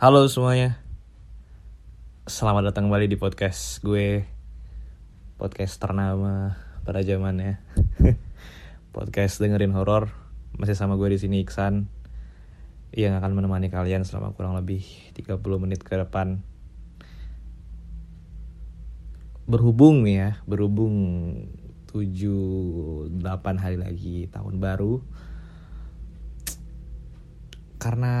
Halo semuanya. Selamat datang kembali di podcast gue Podcast ternama pada zamannya. Podcast dengerin horor Masih sama gue di sini Iksan Yang akan menemani kalian selama kurang lebih 30 menit ke depan. Berhubung nih ya Berhubung 7-8 hari lagi tahun baru. Karena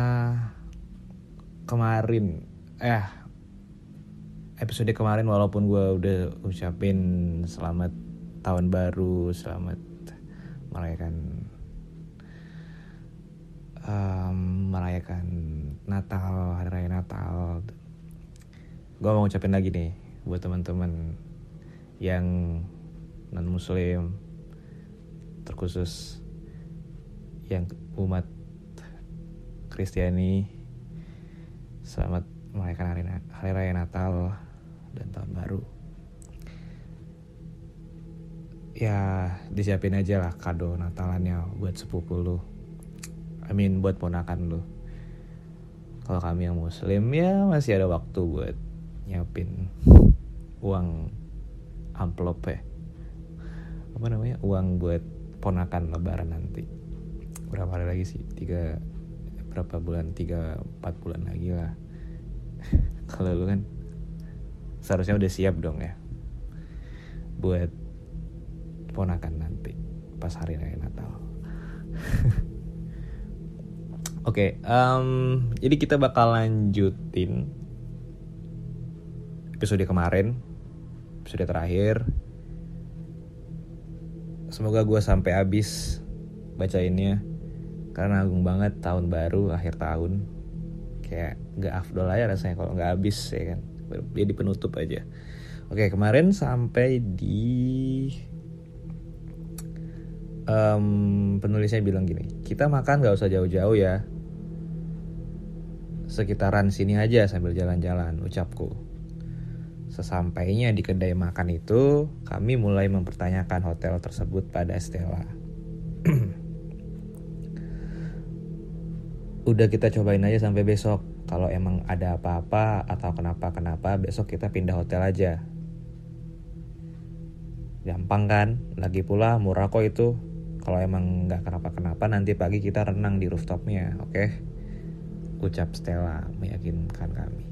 kemarin eh episode kemarin walaupun gue udah ucapin selamat tahun baru selamat merayakan um, merayakan Natal hari raya Natal. Gue mau ngucapin lagi nih buat teman-teman yang non muslim terkhusus yang umat Kristiani Selamat merayakan hari, hari raya Natal dan tahun baru. Ya disiapin aja lah kado Natalannya buat sepupu lu. I mean buat ponakan lu. Kalau kami yang muslim ya masih ada waktu buat nyiapin uang amplop ya. Apa namanya? Uang buat ponakan lebaran nanti. Berapa hari lagi sih? Tiga berapa bulan? Tiga empat bulan lagi lah. Kalau lu kan seharusnya udah siap dong ya buat ponakan nanti pas hari raya Natal. Oke, okay, um, jadi kita bakal lanjutin episode kemarin, episode terakhir. Semoga gue sampai habis bacainnya karena agung banget tahun baru akhir tahun. Kayak nggak afdol aja rasanya kalau nggak habis ya kan? Jadi penutup aja. Oke kemarin sampai di um, penulisnya bilang gini kita makan nggak usah jauh-jauh ya. Sekitaran sini aja sambil jalan-jalan ucapku. Sesampainya di kedai makan itu, kami mulai mempertanyakan hotel tersebut pada Stella. udah kita cobain aja sampai besok. Kalau emang ada apa-apa atau kenapa-kenapa besok kita pindah hotel aja. Gampang kan? Lagi pula murah kok itu. Kalau emang nggak kenapa-kenapa nanti pagi kita renang di rooftopnya, oke? Okay? Ucap Stella meyakinkan kami.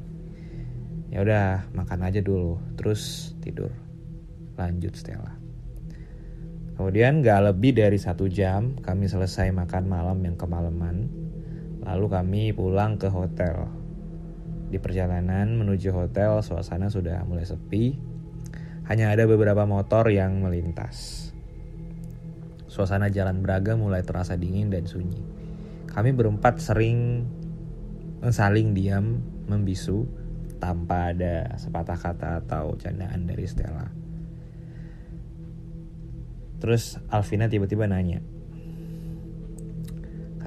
Ya udah, makan aja dulu, terus tidur. Lanjut Stella. Kemudian gak lebih dari satu jam kami selesai makan malam yang kemalaman Lalu kami pulang ke hotel. Di perjalanan menuju hotel, suasana sudah mulai sepi. Hanya ada beberapa motor yang melintas. Suasana jalan Braga mulai terasa dingin dan sunyi. Kami berempat sering saling diam, membisu, tanpa ada sepatah kata atau candaan dari Stella. Terus Alvina tiba-tiba nanya,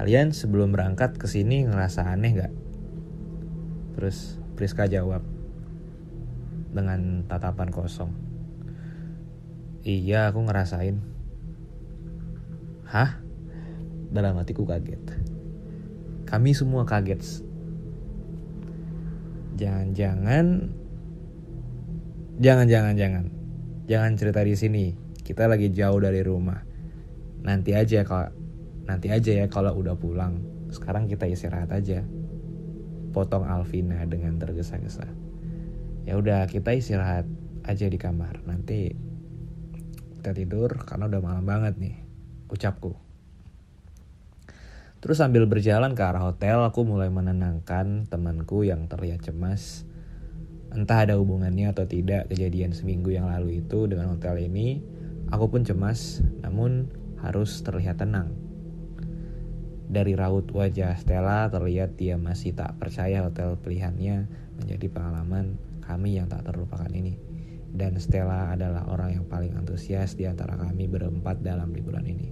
Kalian sebelum berangkat ke sini ngerasa aneh gak? Terus Priska jawab dengan tatapan kosong. Iya, aku ngerasain. Hah? Dalam hatiku kaget. Kami semua kaget. Jangan-jangan Jangan-jangan jangan. Jangan cerita di sini. Kita lagi jauh dari rumah. Nanti aja kalau nanti aja ya kalau udah pulang. Sekarang kita istirahat aja. Potong Alvina dengan tergesa-gesa. Ya udah kita istirahat aja di kamar. Nanti kita tidur karena udah malam banget nih. Ucapku. Terus sambil berjalan ke arah hotel, aku mulai menenangkan temanku yang terlihat cemas. Entah ada hubungannya atau tidak kejadian seminggu yang lalu itu dengan hotel ini, aku pun cemas, namun harus terlihat tenang. Dari raut wajah Stella terlihat dia masih tak percaya hotel pilihannya menjadi pengalaman kami yang tak terlupakan ini. Dan Stella adalah orang yang paling antusias di antara kami berempat dalam liburan ini.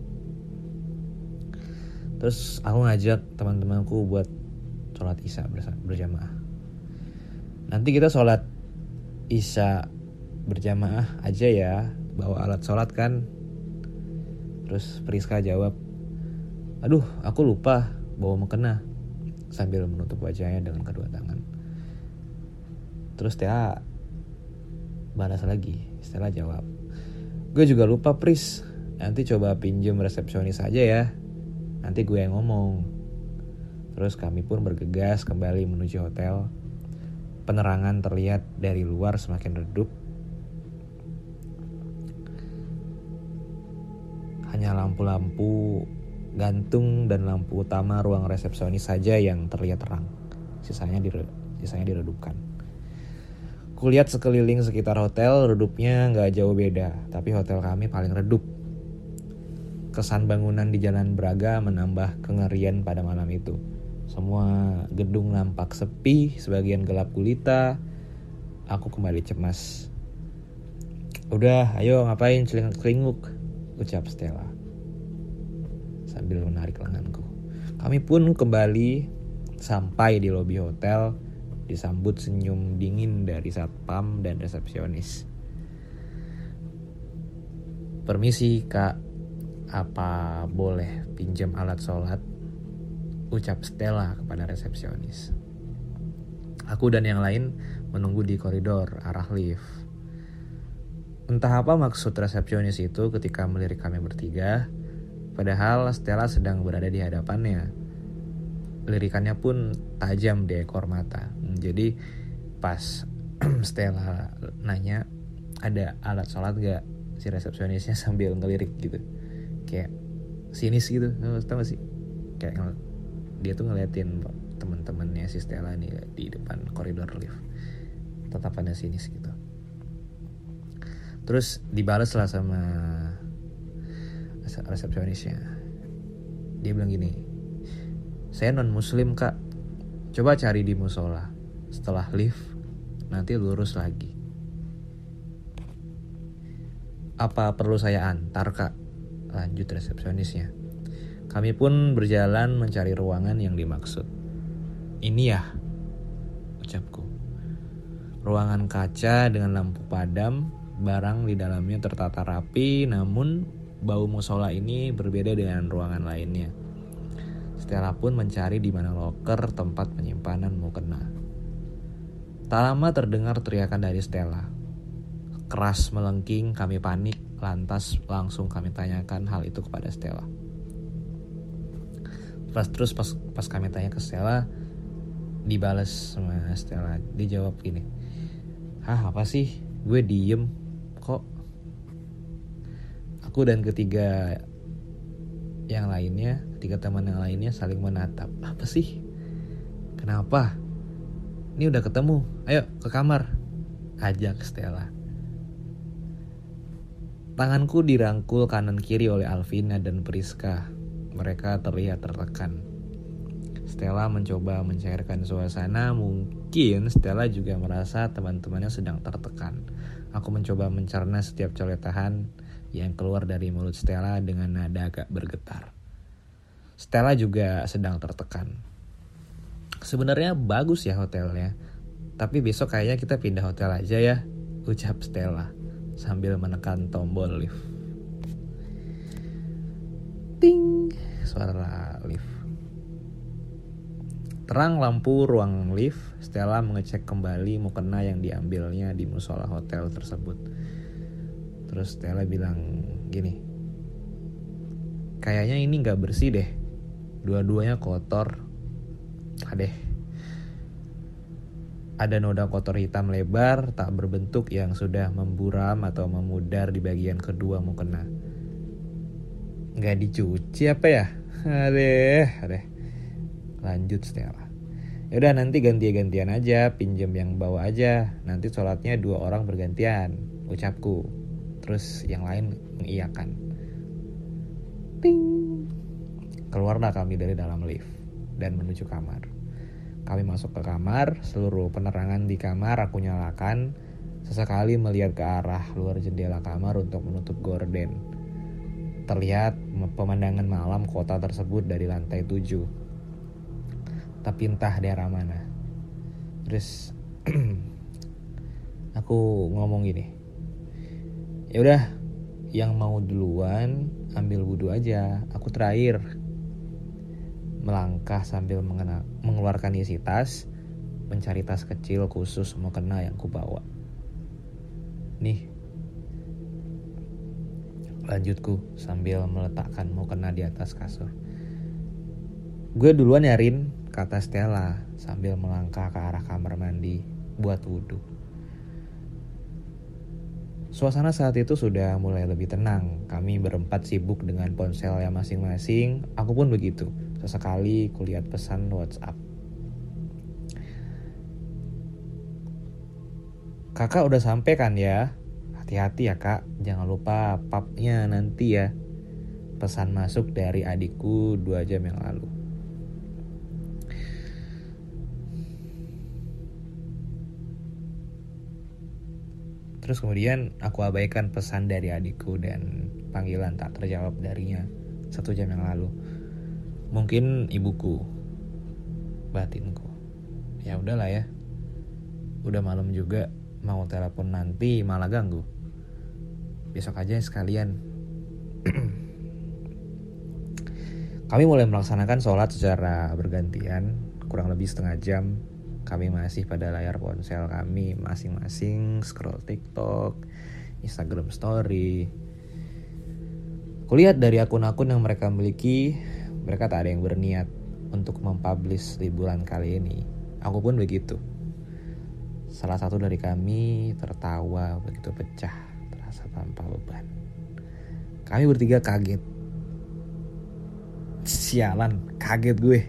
Terus aku ngajak teman-temanku buat sholat isya berjamaah. Nanti kita sholat isya berjamaah aja ya, bawa alat sholat kan. Terus Priska jawab, Aduh, aku lupa bawa mukena. sambil menutup wajahnya dengan kedua tangan. Terus Stella balas lagi. Stella jawab, gue juga lupa Pris. Nanti coba pinjem resepsionis aja ya. Nanti gue yang ngomong. Terus kami pun bergegas kembali menuju hotel. Penerangan terlihat dari luar semakin redup. Hanya lampu-lampu gantung dan lampu utama ruang resepsionis saja yang terlihat terang. Sisanya dire sisanya diredupkan. Kulihat sekeliling sekitar hotel, redupnya nggak jauh beda, tapi hotel kami paling redup. Kesan bangunan di Jalan Braga menambah kengerian pada malam itu. Semua gedung nampak sepi, sebagian gelap gulita. Aku kembali cemas. Udah, ayo ngapain celinguk-celinguk, ucap Stella sambil menarik lenganku. Kami pun kembali sampai di lobi hotel disambut senyum dingin dari satpam dan resepsionis. Permisi kak, apa boleh pinjam alat sholat? Ucap Stella kepada resepsionis. Aku dan yang lain menunggu di koridor arah lift. Entah apa maksud resepsionis itu ketika melirik kami bertiga, Padahal Stella sedang berada di hadapannya. Lirikannya pun tajam di ekor mata. Jadi pas Stella nanya ada alat sholat gak si resepsionisnya sambil ngelirik gitu. Kayak sinis gitu. Tau sih? Kayak dia tuh ngeliatin teman-temannya si Stella nih di depan koridor lift. Tatapannya sinis gitu. Terus dibalas lah sama resepsionisnya. Dia bilang gini saya non muslim kak. Coba cari di musola. Setelah lift nanti lurus lagi. Apa perlu saya antar kak? Lanjut resepsionisnya. Kami pun berjalan mencari ruangan yang dimaksud. Ini ya ucapku. Ruangan kaca dengan lampu padam barang di dalamnya tertata rapi namun bau musola ini berbeda dengan ruangan lainnya. Stella pun mencari di mana loker tempat penyimpanan mukena. Tak lama terdengar teriakan dari Stella. Keras melengking, kami panik, lantas langsung kami tanyakan hal itu kepada Stella. Pas terus pas, pas kami tanya ke Stella, dibales sama Stella. Dia jawab gini, Hah apa sih? Gue diem kok Aku dan ketiga yang lainnya, ketiga teman yang lainnya saling menatap. Apa sih? Kenapa? Ini udah ketemu. Ayo ke kamar. Ajak Stella. Tanganku dirangkul kanan kiri oleh Alvina dan Priska. Mereka terlihat tertekan. Stella mencoba mencairkan suasana. Mungkin Stella juga merasa teman-temannya sedang tertekan. Aku mencoba mencerna setiap coletahan yang keluar dari mulut Stella dengan nada agak bergetar. Stella juga sedang tertekan. Sebenarnya bagus ya hotelnya, tapi besok kayaknya kita pindah hotel aja ya, ucap Stella sambil menekan tombol lift. Ting, suara lift. Terang lampu ruang lift, Stella mengecek kembali mukena yang diambilnya di musola hotel tersebut. Terus Stella bilang gini, kayaknya ini nggak bersih deh, dua-duanya kotor. Adeh, ada noda kotor hitam lebar tak berbentuk yang sudah memburam atau memudar di bagian kedua mukena. Nggak dicuci apa ya? Adeh, adeh. Lanjut Stella. Yaudah nanti ganti-gantian aja, pinjem yang bawa aja. Nanti sholatnya dua orang bergantian, ucapku. Terus yang lain mengiyakan. Ting. Keluarlah kami dari dalam lift dan menuju kamar. Kami masuk ke kamar, seluruh penerangan di kamar aku nyalakan. Sesekali melihat ke arah luar jendela kamar untuk menutup gorden. Terlihat pemandangan malam kota tersebut dari lantai tujuh. Tapi entah daerah mana. Terus aku ngomong gini ya udah yang mau duluan ambil wudhu aja aku terakhir melangkah sambil mengena, mengeluarkan isi tas, mencari tas kecil khusus mau kena yang kubawa. Nih, lanjutku sambil meletakkan mau kena di atas kasur. Gue duluan nyarin, kata Stella sambil melangkah ke arah kamar mandi buat wudhu. Suasana saat itu sudah mulai lebih tenang. Kami berempat sibuk dengan ponsel yang masing-masing. Aku pun begitu. Sesekali kulihat pesan WhatsApp. Kakak udah sampai kan ya? Hati-hati ya kak, jangan lupa papnya nanti ya. Pesan masuk dari adikku dua jam yang lalu. Terus kemudian aku abaikan pesan dari adikku dan panggilan tak terjawab darinya satu jam yang lalu. Mungkin ibuku, batinku. Ya udahlah ya. Udah malam juga, mau telepon nanti malah ganggu. Besok aja sekalian. Kami mulai melaksanakan sholat secara bergantian, kurang lebih setengah jam kami masih pada layar ponsel kami masing-masing scroll TikTok, Instagram Story. Kulihat dari akun-akun yang mereka miliki, mereka tak ada yang berniat untuk mempublish liburan kali ini. Aku pun begitu. Salah satu dari kami tertawa begitu pecah, terasa tanpa beban. Kami bertiga kaget. Sialan, kaget gue.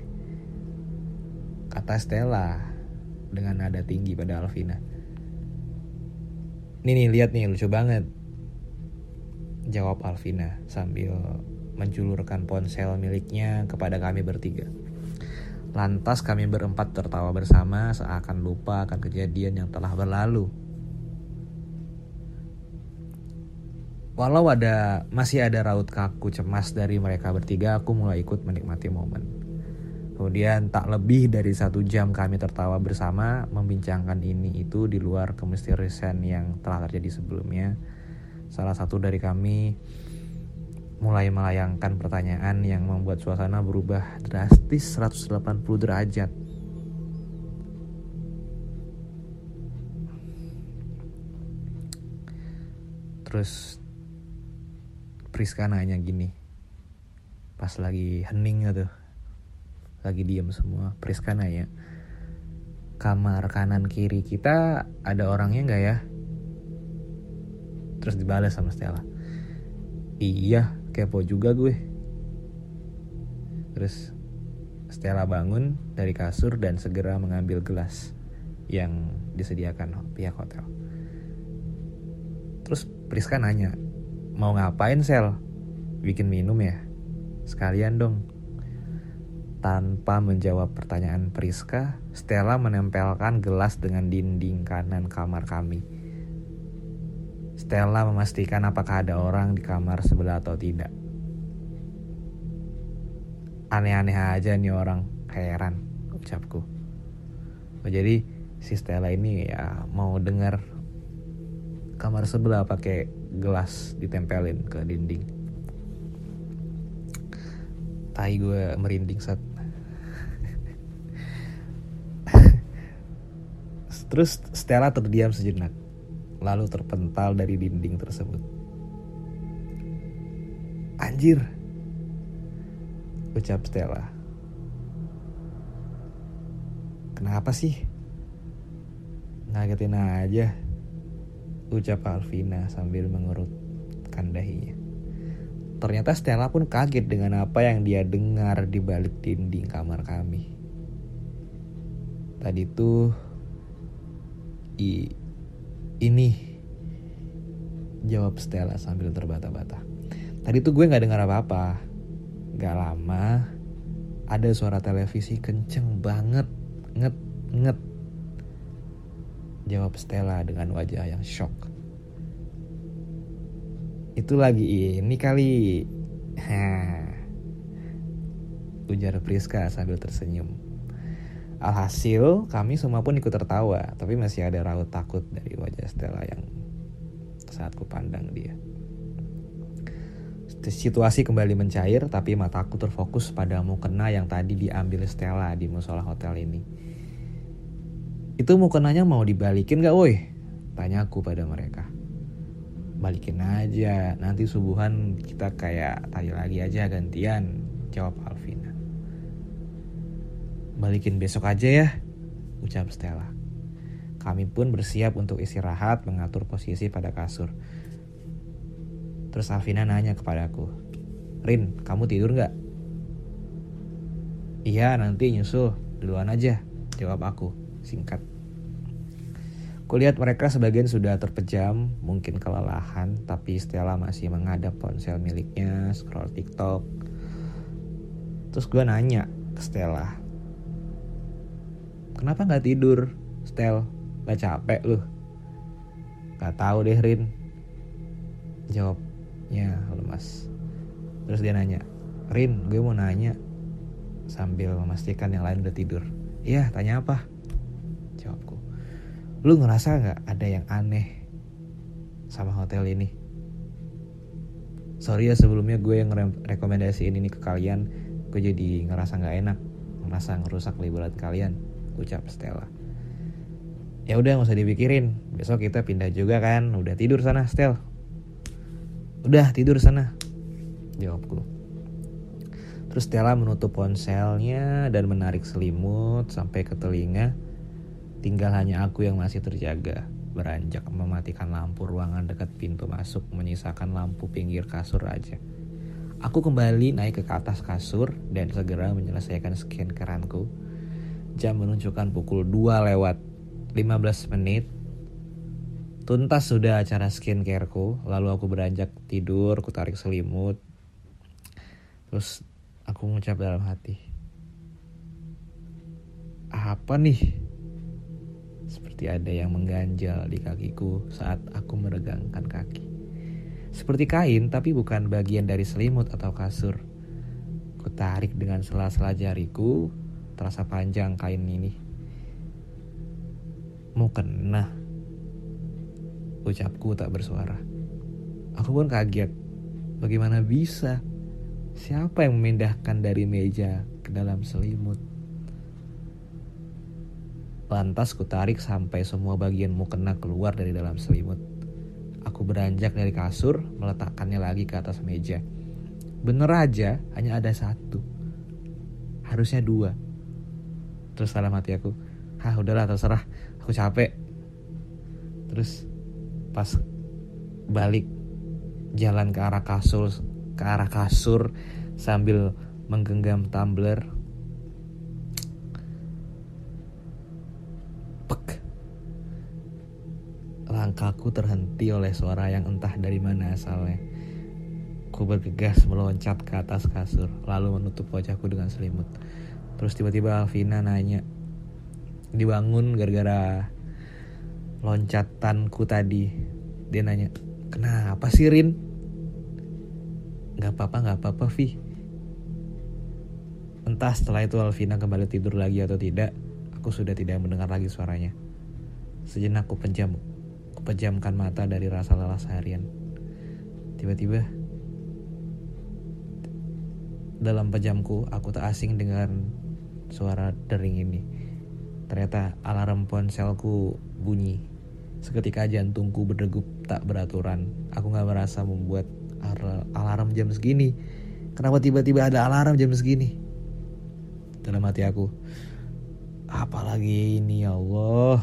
Kata Stella, dengan nada tinggi pada Alvina. Nih nih lihat nih lucu banget. Jawab Alvina sambil menjulurkan ponsel miliknya kepada kami bertiga. Lantas kami berempat tertawa bersama seakan lupa akan kejadian yang telah berlalu. Walau ada masih ada raut kaku cemas dari mereka bertiga, aku mulai ikut menikmati momen. Kemudian tak lebih dari satu jam kami tertawa bersama membincangkan ini itu di luar kemisteriusan yang telah terjadi sebelumnya. Salah satu dari kami mulai melayangkan pertanyaan yang membuat suasana berubah drastis 180 derajat. Terus Priska nanya gini pas lagi hening gitu lagi diem semua. Priska nanya kamar kanan kiri kita ada orangnya nggak ya? Terus dibalas sama Stella. Iya kepo juga gue. Terus Stella bangun dari kasur dan segera mengambil gelas yang disediakan pihak hotel. Terus Priska nanya mau ngapain sel? Bikin minum ya? Sekalian dong tanpa menjawab pertanyaan Priska, Stella menempelkan gelas dengan dinding kanan kamar kami. Stella memastikan apakah ada orang di kamar sebelah atau tidak. Aneh-aneh aja nih orang, heran ucapku. Oh, jadi si Stella ini ya mau dengar kamar sebelah pakai gelas ditempelin ke dinding. Tai gue merinding saat Terus Stella terdiam sejenak, lalu terpental dari dinding tersebut. Anjir, ucap Stella. Kenapa sih? Ngagetin aja, ucap Alvina sambil mengerutkan dahinya. Ternyata Stella pun kaget dengan apa yang dia dengar di balik dinding kamar kami. Tadi tuh I, ini jawab Stella sambil terbata-bata. Tadi tuh gue nggak dengar apa-apa. Gak lama ada suara televisi kenceng banget, nget nget. Jawab Stella dengan wajah yang shock. Itu lagi ini kali. Hah. Ujar Priska sambil tersenyum. Alhasil kami semua pun ikut tertawa, tapi masih ada raut takut dari wajah Stella yang saat ku pandang dia. Situasi kembali mencair tapi mataku terfokus pada mukena yang tadi diambil Stella di musola hotel ini. Itu mukenanya mau dibalikin gak woi? Tanyaku pada mereka. Balikin aja, nanti subuhan kita kayak tadi lagi aja gantian, jawab Alvina. Balikin besok aja ya, ucap Stella. Kami pun bersiap untuk istirahat mengatur posisi pada kasur. Terus Alvina nanya kepadaku, Rin, kamu tidur nggak? Iya, nanti nyusul. Duluan aja, jawab aku, singkat. Kulihat mereka sebagian sudah terpejam, mungkin kelelahan, tapi Stella masih menghadap ponsel miliknya, scroll TikTok. Terus gue nanya ke Stella, kenapa nggak tidur, Stel? Gak capek lu? Gak tahu deh Rin. Jawabnya lemas. Terus dia nanya, Rin, gue mau nanya sambil memastikan yang lain udah tidur. Iya, tanya apa? Jawabku. Lu ngerasa nggak ada yang aneh sama hotel ini? Sorry ya sebelumnya gue yang rekomendasiin ini ke kalian, gue jadi ngerasa nggak enak, ngerasa ngerusak liburan kalian, ucap Stella. Ya udah nggak usah dipikirin, besok kita pindah juga kan, udah tidur sana Stel. Udah tidur sana, jawabku. Terus Stella menutup ponselnya dan menarik selimut sampai ke telinga. Tinggal hanya aku yang masih terjaga. Beranjak mematikan lampu ruangan dekat pintu masuk menyisakan lampu pinggir kasur aja. Aku kembali naik ke atas kasur dan segera menyelesaikan skin keranku. Jam menunjukkan pukul 2 lewat 15 menit Tuntas sudah acara skincareku, lalu aku beranjak tidur, aku tarik selimut. Terus aku mengucap dalam hati. Apa nih? Seperti ada yang mengganjal di kakiku saat aku meregangkan kaki. Seperti kain tapi bukan bagian dari selimut atau kasur. Ku tarik dengan sela-sela jariku, terasa panjang kain ini. Mau kena Ucapku tak bersuara. Aku pun kaget. Bagaimana bisa? Siapa yang memindahkan dari meja ke dalam selimut? Lantas ku tarik sampai semua bagian mukena keluar dari dalam selimut. Aku beranjak dari kasur, meletakkannya lagi ke atas meja. Bener aja, hanya ada satu. Harusnya dua. Terus dalam hati aku, hah udahlah terserah, aku capek. Terus pas balik jalan ke arah kasur ke arah kasur sambil menggenggam tumbler pek langkahku terhenti oleh suara yang entah dari mana asalnya. Ku bergegas meloncat ke atas kasur lalu menutup wajahku dengan selimut terus tiba-tiba Alvina nanya dibangun gara-gara loncatanku tadi. Dia nanya kenapa sih Rin? Nggak apa-apa nggak apa-apa Vi. Entah setelah itu Alvina kembali tidur lagi atau tidak aku sudah tidak mendengar lagi suaranya. Sejenak aku pejam aku pejamkan mata dari rasa lelah seharian. Tiba-tiba dalam pejamku aku tak asing dengan suara dering ini ternyata alarm ponselku bunyi Seketika jantungku berdegup tak beraturan. Aku gak merasa membuat alarm jam segini. Kenapa tiba-tiba ada alarm jam segini? Dalam hati aku, apalagi ini ya Allah.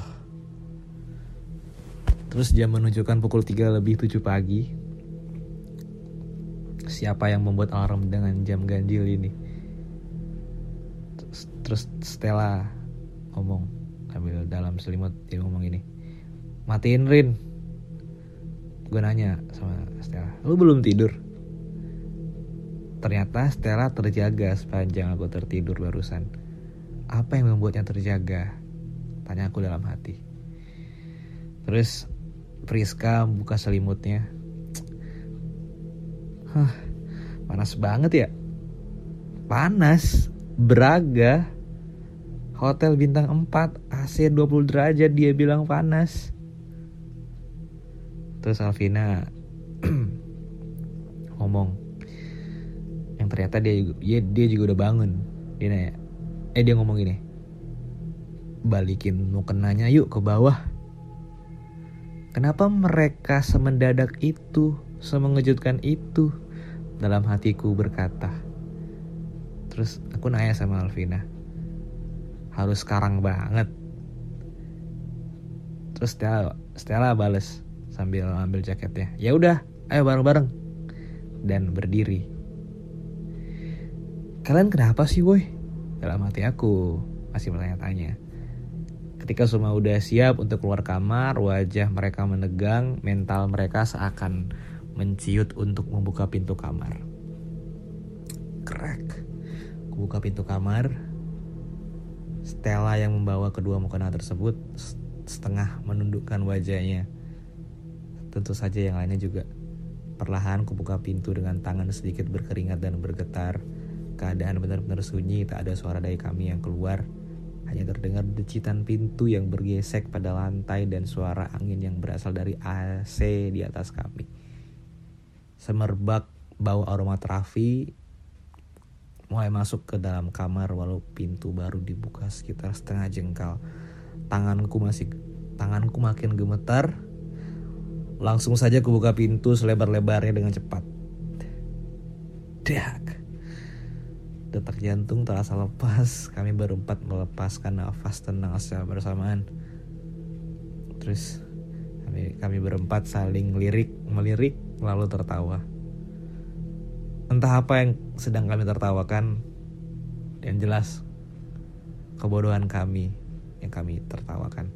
Terus jam menunjukkan pukul 3 lebih 7 pagi. Siapa yang membuat alarm dengan jam ganjil ini? Terus Stella ngomong sambil dalam selimut dia ngomong ini matiin Rin. Gue nanya sama Stella lu belum tidur? Ternyata Stella terjaga sepanjang aku tertidur barusan. Apa yang membuatnya terjaga? Tanya aku dalam hati. Terus Priska buka selimutnya. Hah, panas banget ya? Panas beraga Hotel bintang 4 AC 20 derajat dia bilang panas. Terus Alvina ngomong, yang ternyata dia juga dia, dia juga udah bangun. Dia nanya eh dia ngomong gini balikin mukenanya yuk ke bawah. Kenapa mereka semendadak itu semengejutkan itu? Dalam hatiku berkata. Terus aku nanya sama Alvina harus sekarang banget. Terus Stella Stella bales sambil ambil jaketnya. Ya udah ayo bareng-bareng. Dan berdiri. Kalian kenapa sih boy? Dalam hati aku masih bertanya-tanya. Ketika semua udah siap untuk keluar kamar wajah mereka menegang mental mereka seakan menciut untuk membuka pintu kamar. Crack buka pintu kamar Stella yang membawa kedua mukena tersebut setengah menundukkan wajahnya tentu saja yang lainnya juga Perlahan kubuka pintu dengan tangan sedikit berkeringat dan bergetar. Keadaan benar-benar sunyi, tak ada suara dari kami yang keluar. Hanya terdengar decitan pintu yang bergesek pada lantai dan suara angin yang berasal dari AC di atas kami. Semerbak bau aroma terapi mulai masuk ke dalam kamar walau pintu baru dibuka sekitar setengah jengkal. Tanganku masih tanganku makin gemetar Langsung saja kubuka pintu selebar-lebarnya dengan cepat. Dak. Detak jantung terasa lepas. Kami berempat melepaskan nafas tenang secara bersamaan. Terus kami, kami berempat saling lirik, melirik, lalu tertawa. Entah apa yang sedang kami tertawakan, yang jelas kebodohan kami yang kami tertawakan.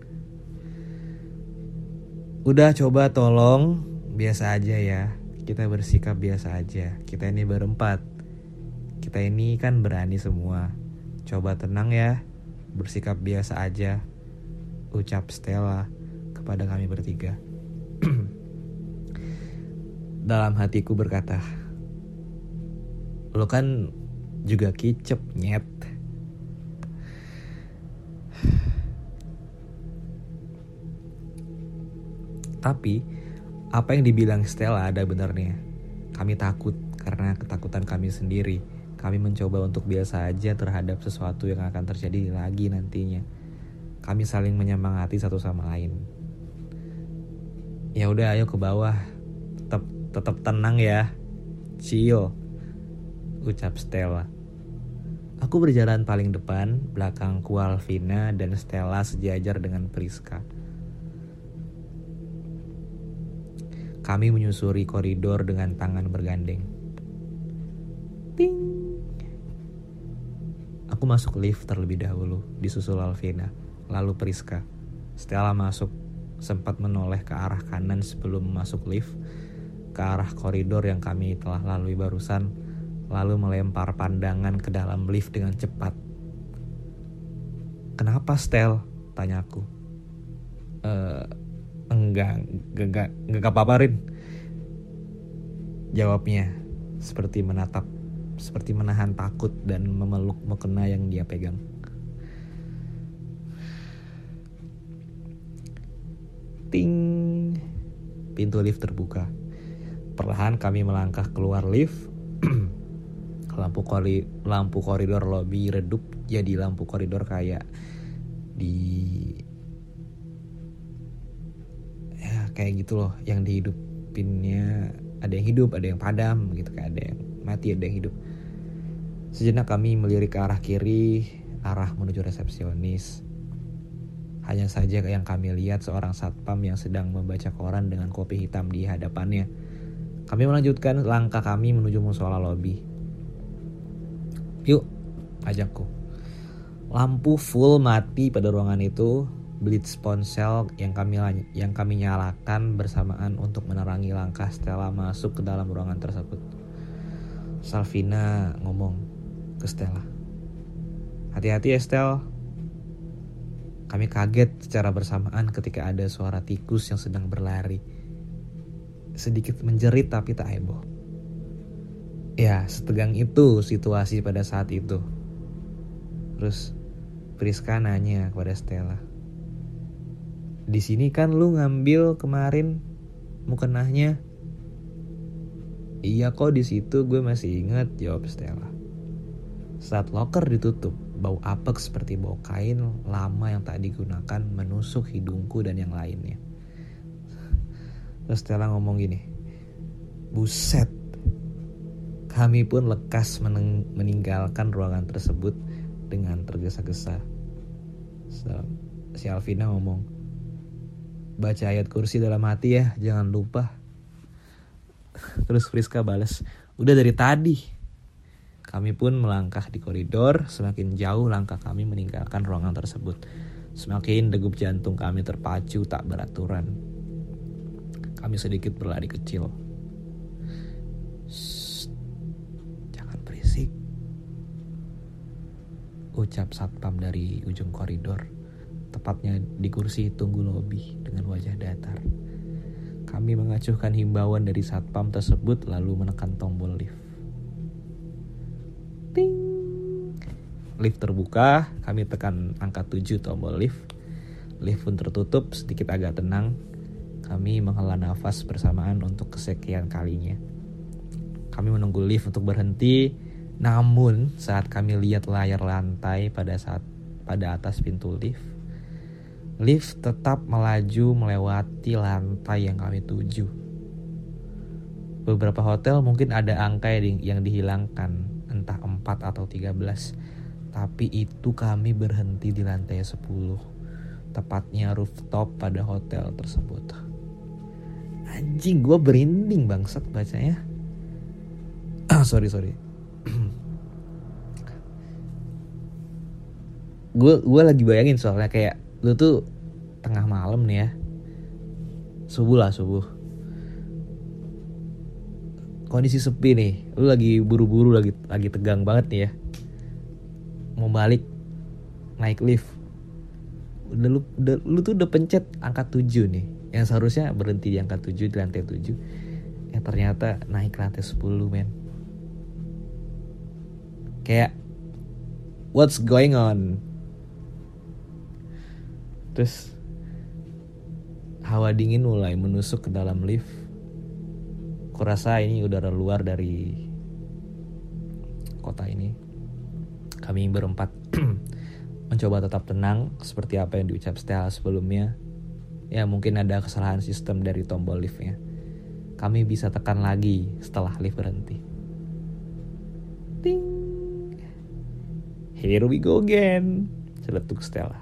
Udah coba tolong biasa aja ya. Kita bersikap biasa aja. Kita ini berempat. Kita ini kan berani semua. Coba tenang ya. Bersikap biasa aja. Ucap Stella kepada kami bertiga. Dalam hatiku berkata, Lo kan juga kicep nyet. Tapi apa yang dibilang Stella ada benarnya. Kami takut karena ketakutan kami sendiri. Kami mencoba untuk biasa aja terhadap sesuatu yang akan terjadi lagi nantinya. Kami saling menyemangati satu sama lain. Ya udah ayo ke bawah. Tetap tetap tenang ya. Chill. Ucap Stella. Aku berjalan paling depan, belakangku Alvina dan Stella sejajar dengan Priska. Kami menyusuri koridor dengan tangan bergandeng. Ting. Aku masuk lift terlebih dahulu, disusul Alvina, lalu Priska. Stella masuk, sempat menoleh ke arah kanan sebelum masuk lift, ke arah koridor yang kami telah lalui barusan, lalu melempar pandangan ke dalam lift dengan cepat. Kenapa Stel? Tanyaku. Eh, enggak enggak enggak apa-apa Rin jawabnya seperti menatap seperti menahan takut dan memeluk mukena yang dia pegang ting pintu lift terbuka perlahan kami melangkah keluar lift lampu kori lampu koridor lobby redup jadi lampu koridor kayak di kayak gitu loh yang dihidupinnya ada yang hidup ada yang padam gitu kayak ada yang mati ada yang hidup sejenak kami melirik ke arah kiri arah menuju resepsionis hanya saja yang kami lihat seorang satpam yang sedang membaca koran dengan kopi hitam di hadapannya. Kami melanjutkan langkah kami menuju musola lobby. Yuk, ajakku. Lampu full mati pada ruangan itu blitz ponsel yang kami yang kami nyalakan bersamaan untuk menerangi langkah Stella masuk ke dalam ruangan tersebut. Salvina ngomong ke Stella. Hati-hati ya Stel. Kami kaget secara bersamaan ketika ada suara tikus yang sedang berlari. Sedikit menjerit tapi tak heboh. Ya, setegang itu situasi pada saat itu. Terus Priska nanya kepada Stella di sini kan lu ngambil kemarin mukenahnya Iya kok di situ gue masih ingat jawab Stella. Saat locker ditutup, bau apek seperti bau kain lama yang tak digunakan menusuk hidungku dan yang lainnya. Terus Stella ngomong gini, buset, kami pun lekas meninggalkan ruangan tersebut dengan tergesa-gesa. Si Alvina ngomong, baca ayat kursi dalam hati ya, jangan lupa. Terus Friska balas, udah dari tadi. Kami pun melangkah di koridor, semakin jauh langkah kami meninggalkan ruangan tersebut. Semakin degup jantung kami terpacu tak beraturan. Kami sedikit berlari kecil. Ucap satpam dari ujung koridor, tepatnya di kursi tunggu lobi dengan wajah datar. Kami mengacuhkan himbauan dari satpam tersebut lalu menekan tombol lift. Ting. Lift terbuka, kami tekan angka 7 tombol lift. Lift pun tertutup, sedikit agak tenang. Kami menghela nafas bersamaan untuk kesekian kalinya. Kami menunggu lift untuk berhenti, namun saat kami lihat layar lantai pada saat pada atas pintu lift, Lift tetap melaju melewati lantai yang kami tuju. Beberapa hotel mungkin ada angka yang dihilangkan, entah 4 atau 13. Tapi itu kami berhenti di lantai 10, tepatnya rooftop pada hotel tersebut. Anjing, gue berinding bangsat bacanya. sorry, sorry. Gue gue lagi bayangin soalnya kayak lu tuh tengah malam nih ya. Subuh lah subuh. Kondisi sepi nih. Lu lagi buru-buru lagi lagi tegang banget nih ya. Mau balik naik lift. Udah lu udah, lu tuh udah pencet angka 7 nih. Yang seharusnya berhenti di angka 7 di lantai 7 yang ternyata naik lantai 10 men kayak what's going on Terus hawa dingin mulai menusuk ke dalam lift. Kurasa ini udara luar dari kota ini. Kami berempat mencoba tetap tenang seperti apa yang diucap Stella sebelumnya. Ya mungkin ada kesalahan sistem dari tombol liftnya. Kami bisa tekan lagi setelah lift berhenti. Ting. Here we go again. Celetuk Stella.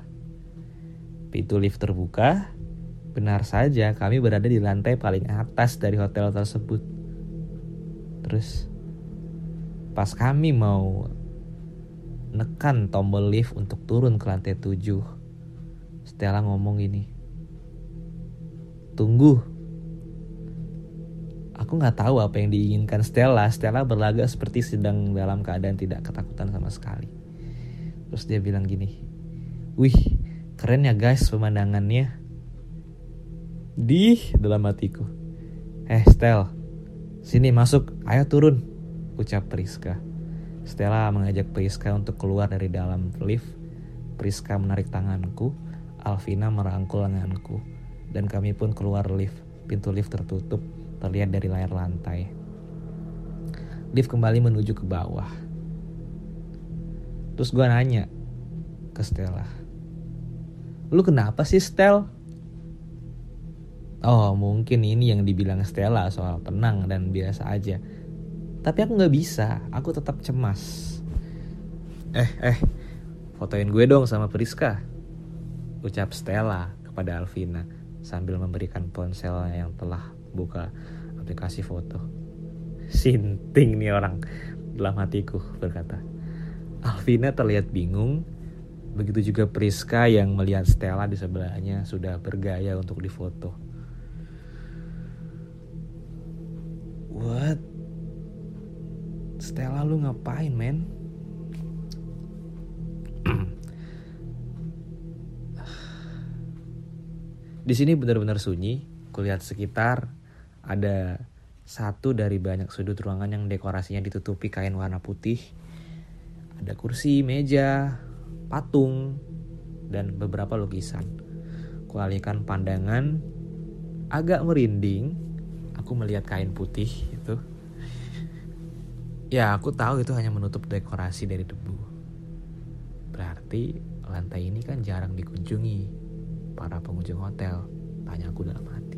Pintu lift terbuka. Benar saja kami berada di lantai paling atas dari hotel tersebut. Terus pas kami mau nekan tombol lift untuk turun ke lantai 7. Stella ngomong gini. Tunggu. Aku nggak tahu apa yang diinginkan Stella. Stella berlagak seperti sedang dalam keadaan tidak ketakutan sama sekali. Terus dia bilang gini. Wih, Keren ya guys pemandangannya. Di dalam hatiku. Eh Stel, sini masuk, ayo turun, ucap Priska. Stella mengajak Priska untuk keluar dari dalam lift. Priska menarik tanganku, Alvina merangkul lenganku, dan kami pun keluar lift. Pintu lift tertutup, terlihat dari layar lantai. Lift kembali menuju ke bawah. Terus gue nanya ke Stella, Lu kenapa sih Stel? Oh mungkin ini yang dibilang Stella soal tenang dan biasa aja. Tapi aku gak bisa, aku tetap cemas. Eh, eh, fotoin gue dong sama Priska. Ucap Stella kepada Alvina sambil memberikan ponselnya yang telah buka aplikasi foto. Sinting nih orang dalam hatiku berkata. Alvina terlihat bingung Begitu juga Priska yang melihat Stella di sebelahnya sudah bergaya untuk difoto. What? Stella lu ngapain men? di sini benar-benar sunyi. Kulihat sekitar ada satu dari banyak sudut ruangan yang dekorasinya ditutupi kain warna putih. Ada kursi, meja, patung, dan beberapa lukisan. Kualihkan pandangan, agak merinding, aku melihat kain putih itu Ya aku tahu itu hanya menutup dekorasi dari debu. Berarti lantai ini kan jarang dikunjungi para pengunjung hotel. Tanya aku dalam hati.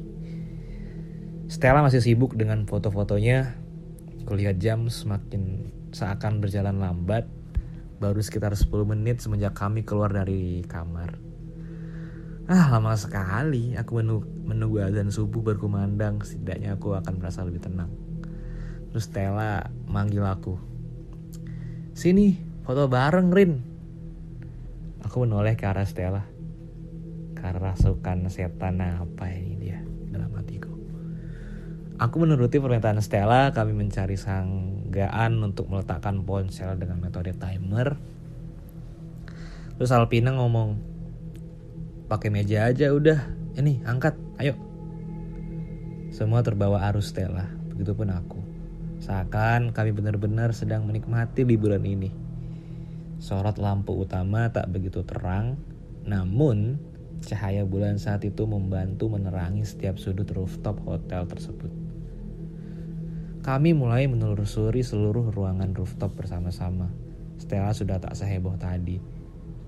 Stella masih sibuk dengan foto-fotonya. Kulihat jam semakin seakan berjalan lambat. Baru sekitar 10 menit semenjak kami keluar dari kamar. Ah lama sekali aku menunggu, menunggu azan subuh berkumandang. Setidaknya aku akan merasa lebih tenang. Terus Stella manggil aku. Sini, foto bareng Rin. Aku menoleh ke arah Stella. Kerasukan setan apa ini dia dalam hatiku. Aku menuruti permintaan Stella, kami mencari sanggaan untuk meletakkan ponsel dengan metode timer. Terus Alpina ngomong, pakai meja aja udah, ini angkat, ayo. Semua terbawa arus Stella, begitupun aku. Seakan kami benar-benar sedang menikmati liburan ini. Sorot lampu utama tak begitu terang, namun cahaya bulan saat itu membantu menerangi setiap sudut rooftop hotel tersebut. Kami mulai menelusuri seluruh ruangan rooftop bersama-sama. Stella sudah tak seheboh tadi.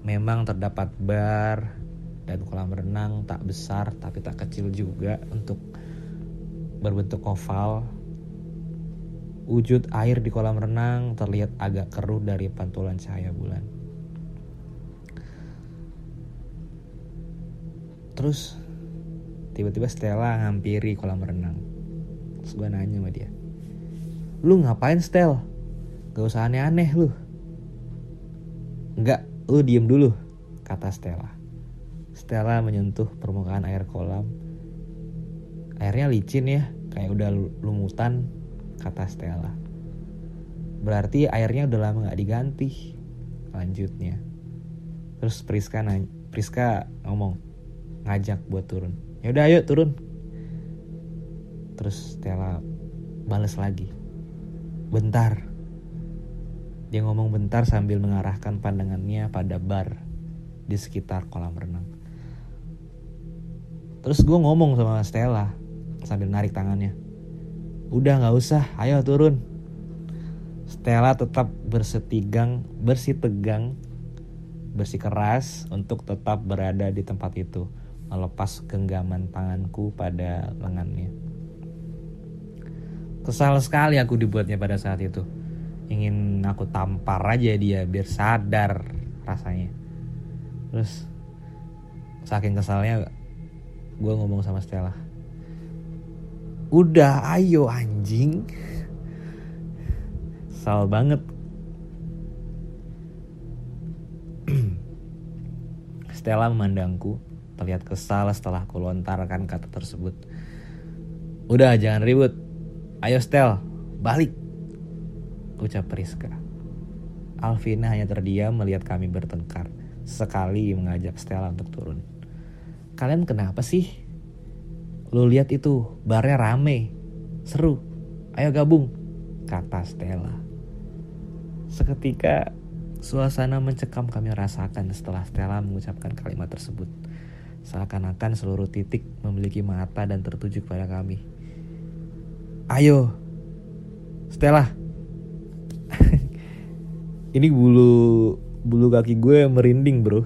Memang terdapat bar dan kolam renang tak besar tapi tak kecil juga untuk berbentuk oval Wujud air di kolam renang terlihat agak keruh dari pantulan cahaya bulan. Terus tiba-tiba Stella ngampiri kolam renang. Terus gue nanya sama dia. Lu ngapain Stel? Gak usah aneh-aneh lu. Enggak, lu diem dulu, kata Stella. Stella menyentuh permukaan air kolam. Airnya licin ya, kayak udah lumutan kata Stella. Berarti airnya udah lama gak diganti. Lanjutnya. Terus Priska nanya, Priska ngomong, ngajak buat turun. Ya udah ayo turun. Terus Stella bales lagi. Bentar. Dia ngomong bentar sambil mengarahkan pandangannya pada bar di sekitar kolam renang. Terus gue ngomong sama Stella sambil narik tangannya. Udah gak usah, ayo turun. Stella tetap bersetigang, bersih tegang, bersih keras untuk tetap berada di tempat itu, melepas genggaman tanganku pada lengannya. Kesal sekali aku dibuatnya pada saat itu. Ingin aku tampar aja dia biar sadar rasanya. Terus saking kesalnya gue ngomong sama Stella Udah ayo anjing. Sal banget. Stella memandangku, terlihat kesal setelah ku lontarkan kata tersebut. Udah jangan ribut. Ayo Stel, balik. Ucap Priska. Alvina hanya terdiam melihat kami bertengkar. Sekali mengajak Stella untuk turun. Kalian kenapa sih? Lu lihat itu, barnya rame. Seru. Ayo gabung, kata Stella. Seketika suasana mencekam kami rasakan setelah Stella mengucapkan kalimat tersebut. Seakan-akan seluruh titik memiliki mata dan tertuju kepada kami. Ayo, Stella. Ini bulu bulu kaki gue merinding bro.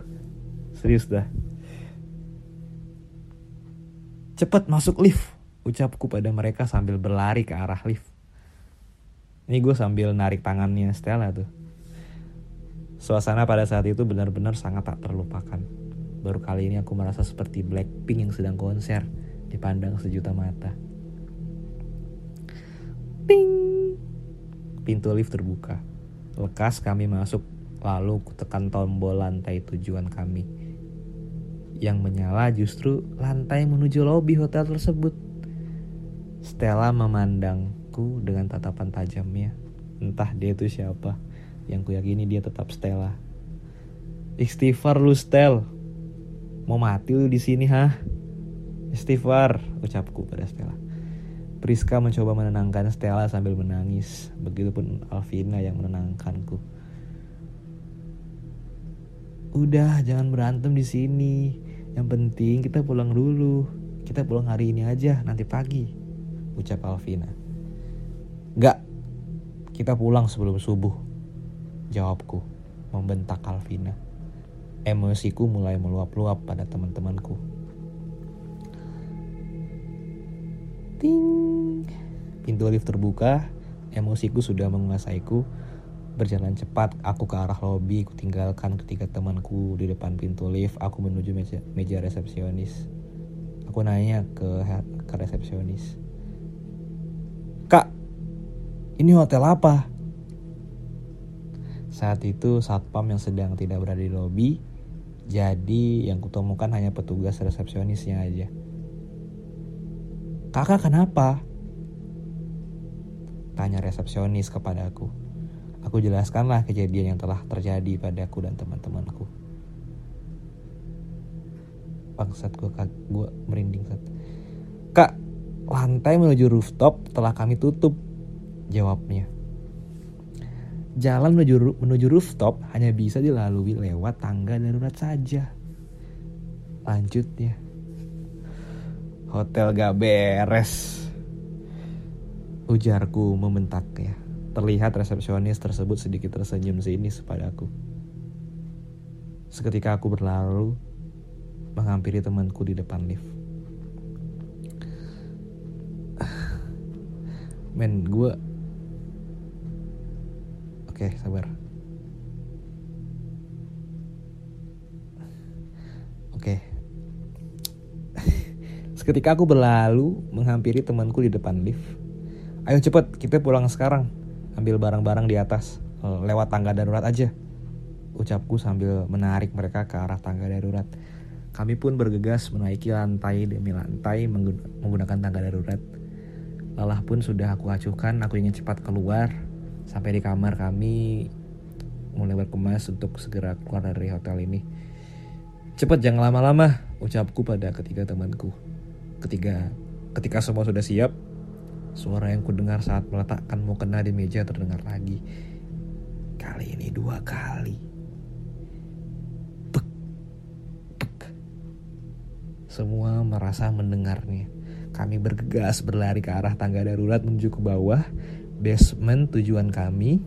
Serius dah. Cepat masuk lift, ucapku pada mereka sambil berlari ke arah lift. Ini gue sambil narik tangannya Stella tuh. Suasana pada saat itu benar-benar sangat tak terlupakan. Baru kali ini aku merasa seperti Blackpink yang sedang konser dipandang sejuta mata. Ping! Pintu lift terbuka. Lekas kami masuk, lalu kutekan tombol lantai tujuan kami yang menyala justru lantai menuju lobi hotel tersebut. Stella memandangku dengan tatapan tajamnya. Entah dia itu siapa. Yang kuyakini dia tetap Stella. Istighfar lu Stel. Mau mati lu di sini ha? Istighfar, ucapku pada Stella. Priska mencoba menenangkan Stella sambil menangis. Begitupun Alvina yang menenangkanku. Udah, jangan berantem di sini. Yang penting kita pulang dulu. Kita pulang hari ini aja, nanti pagi. Ucap Alvina. Gak, Kita pulang sebelum subuh. Jawabku, membentak Alvina. Emosiku mulai meluap-luap pada teman-temanku. Ting. Pintu lift terbuka, emosiku sudah menguasaiku. Berjalan cepat, aku ke arah lobi, ku tinggalkan ketiga temanku di depan pintu lift. Aku menuju meja, meja resepsionis. Aku nanya ke, ke resepsionis. Kak, ini hotel apa? Saat itu satpam yang sedang tidak berada di lobi, jadi yang kutemukan hanya petugas resepsionisnya aja. Kakak kenapa? Tanya resepsionis kepada aku. Aku jelaskanlah kejadian yang telah terjadi padaku dan teman-temanku. Bangsat gue, gue merinding saat. Kak, lantai menuju rooftop telah kami tutup. Jawabnya. Jalan menuju, menuju rooftop hanya bisa dilalui lewat tangga darurat saja. Lanjutnya. Hotel gak beres. Ujarku membentak ya. Terlihat resepsionis tersebut sedikit tersenyum seinis padaku. Seketika aku berlalu menghampiri temanku di depan lift. Men, gue... Oke, sabar. Seketika aku berlalu menghampiri temanku di depan lift. Ayo cepet, kita pulang sekarang. Ambil barang-barang di atas, eh, lewat tangga darurat aja. Ucapku sambil menarik mereka ke arah tangga darurat. Kami pun bergegas menaiki lantai demi lantai menggunakan tangga darurat. Lelah pun sudah aku acuhkan, aku ingin cepat keluar. Sampai di kamar kami mulai berkemas untuk segera keluar dari hotel ini. Cepat jangan lama-lama, ucapku pada ketiga temanku. Ketika ketika semua sudah siap, suara yang kudengar saat meletakkan mukena di meja terdengar lagi. Kali ini dua kali. Bek, bek. Semua merasa mendengarnya. Kami bergegas berlari ke arah tangga darurat menuju ke bawah, basement tujuan kami,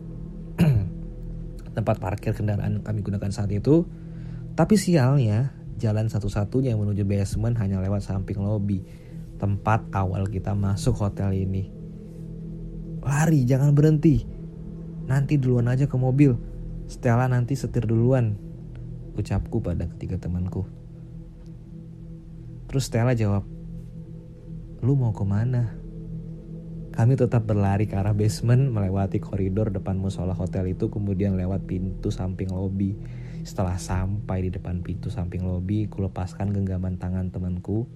tempat parkir kendaraan kami gunakan saat itu. Tapi sialnya, jalan satu-satunya yang menuju basement hanya lewat samping lobi, tempat awal kita masuk hotel ini. Lari, jangan berhenti. Nanti duluan aja ke mobil. Stella nanti setir duluan. Ucapku pada ketiga temanku. Terus Stella jawab, Lu mau ke mana? Kami tetap berlari ke arah basement, melewati koridor depan musola hotel itu, kemudian lewat pintu samping lobi. Setelah sampai di depan pintu samping lobi, ku lepaskan genggaman tangan temanku.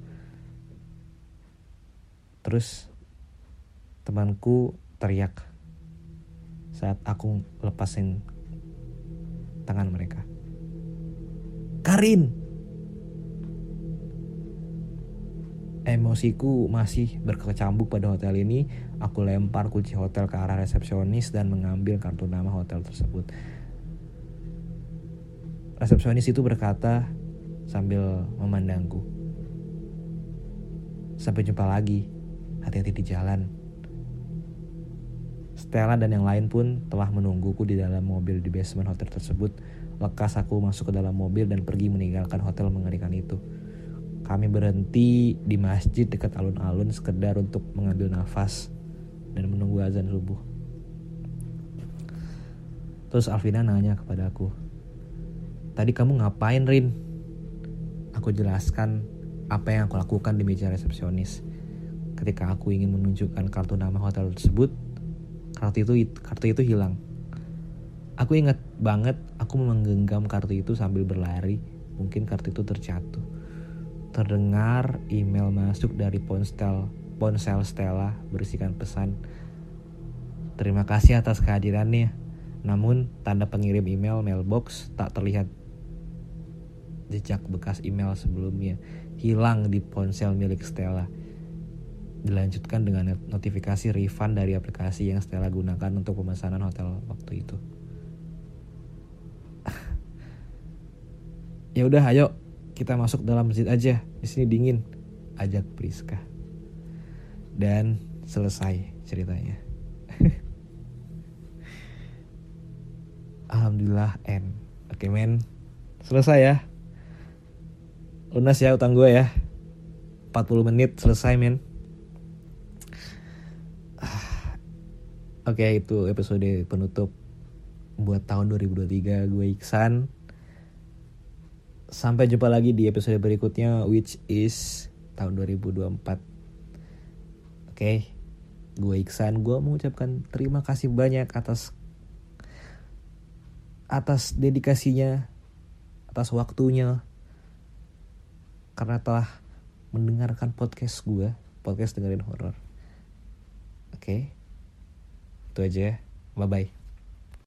Terus temanku teriak saat aku lepasin tangan mereka. Karin! Emosiku masih berkecambuk pada hotel ini. Aku lempar kunci hotel ke arah resepsionis dan mengambil kartu nama hotel tersebut. Resepsionis itu berkata sambil memandangku. Sampai jumpa lagi. Hati-hati di jalan. Stella dan yang lain pun telah menungguku di dalam mobil di basement hotel tersebut. Lekas aku masuk ke dalam mobil dan pergi meninggalkan hotel mengerikan itu. Kami berhenti di masjid dekat alun-alun sekedar untuk mengambil nafas dan menunggu azan subuh. Terus Alvina nanya kepada aku, Tadi kamu ngapain Rin? Aku jelaskan apa yang aku lakukan di meja resepsionis. Ketika aku ingin menunjukkan kartu nama hotel tersebut, kartu itu kartu itu hilang. Aku ingat banget aku menggenggam kartu itu sambil berlari. Mungkin kartu itu terjatuh. Terdengar email masuk dari ponsel ponsel Stella berisikan pesan. Terima kasih atas kehadirannya. Namun tanda pengirim email mailbox tak terlihat jejak bekas email sebelumnya hilang di ponsel milik Stella. Dilanjutkan dengan notifikasi refund dari aplikasi yang Stella gunakan untuk pemesanan hotel waktu itu. ya udah, ayo kita masuk dalam masjid aja. Di sini dingin, ajak Priska. Dan selesai ceritanya. alhamdulillah end oke okay, men selesai ya lunas ya utang gue ya. 40 menit selesai men. Oke okay, itu episode penutup buat tahun 2023 gue Iksan. Sampai jumpa lagi di episode berikutnya which is tahun 2024 Oke okay, gue Iksan. Gue mengucapkan terima kasih banyak atas atas dedikasinya atas waktunya karena telah mendengarkan podcast gue podcast dengerin horor. Oke? Okay? itu aja ya. Bye bye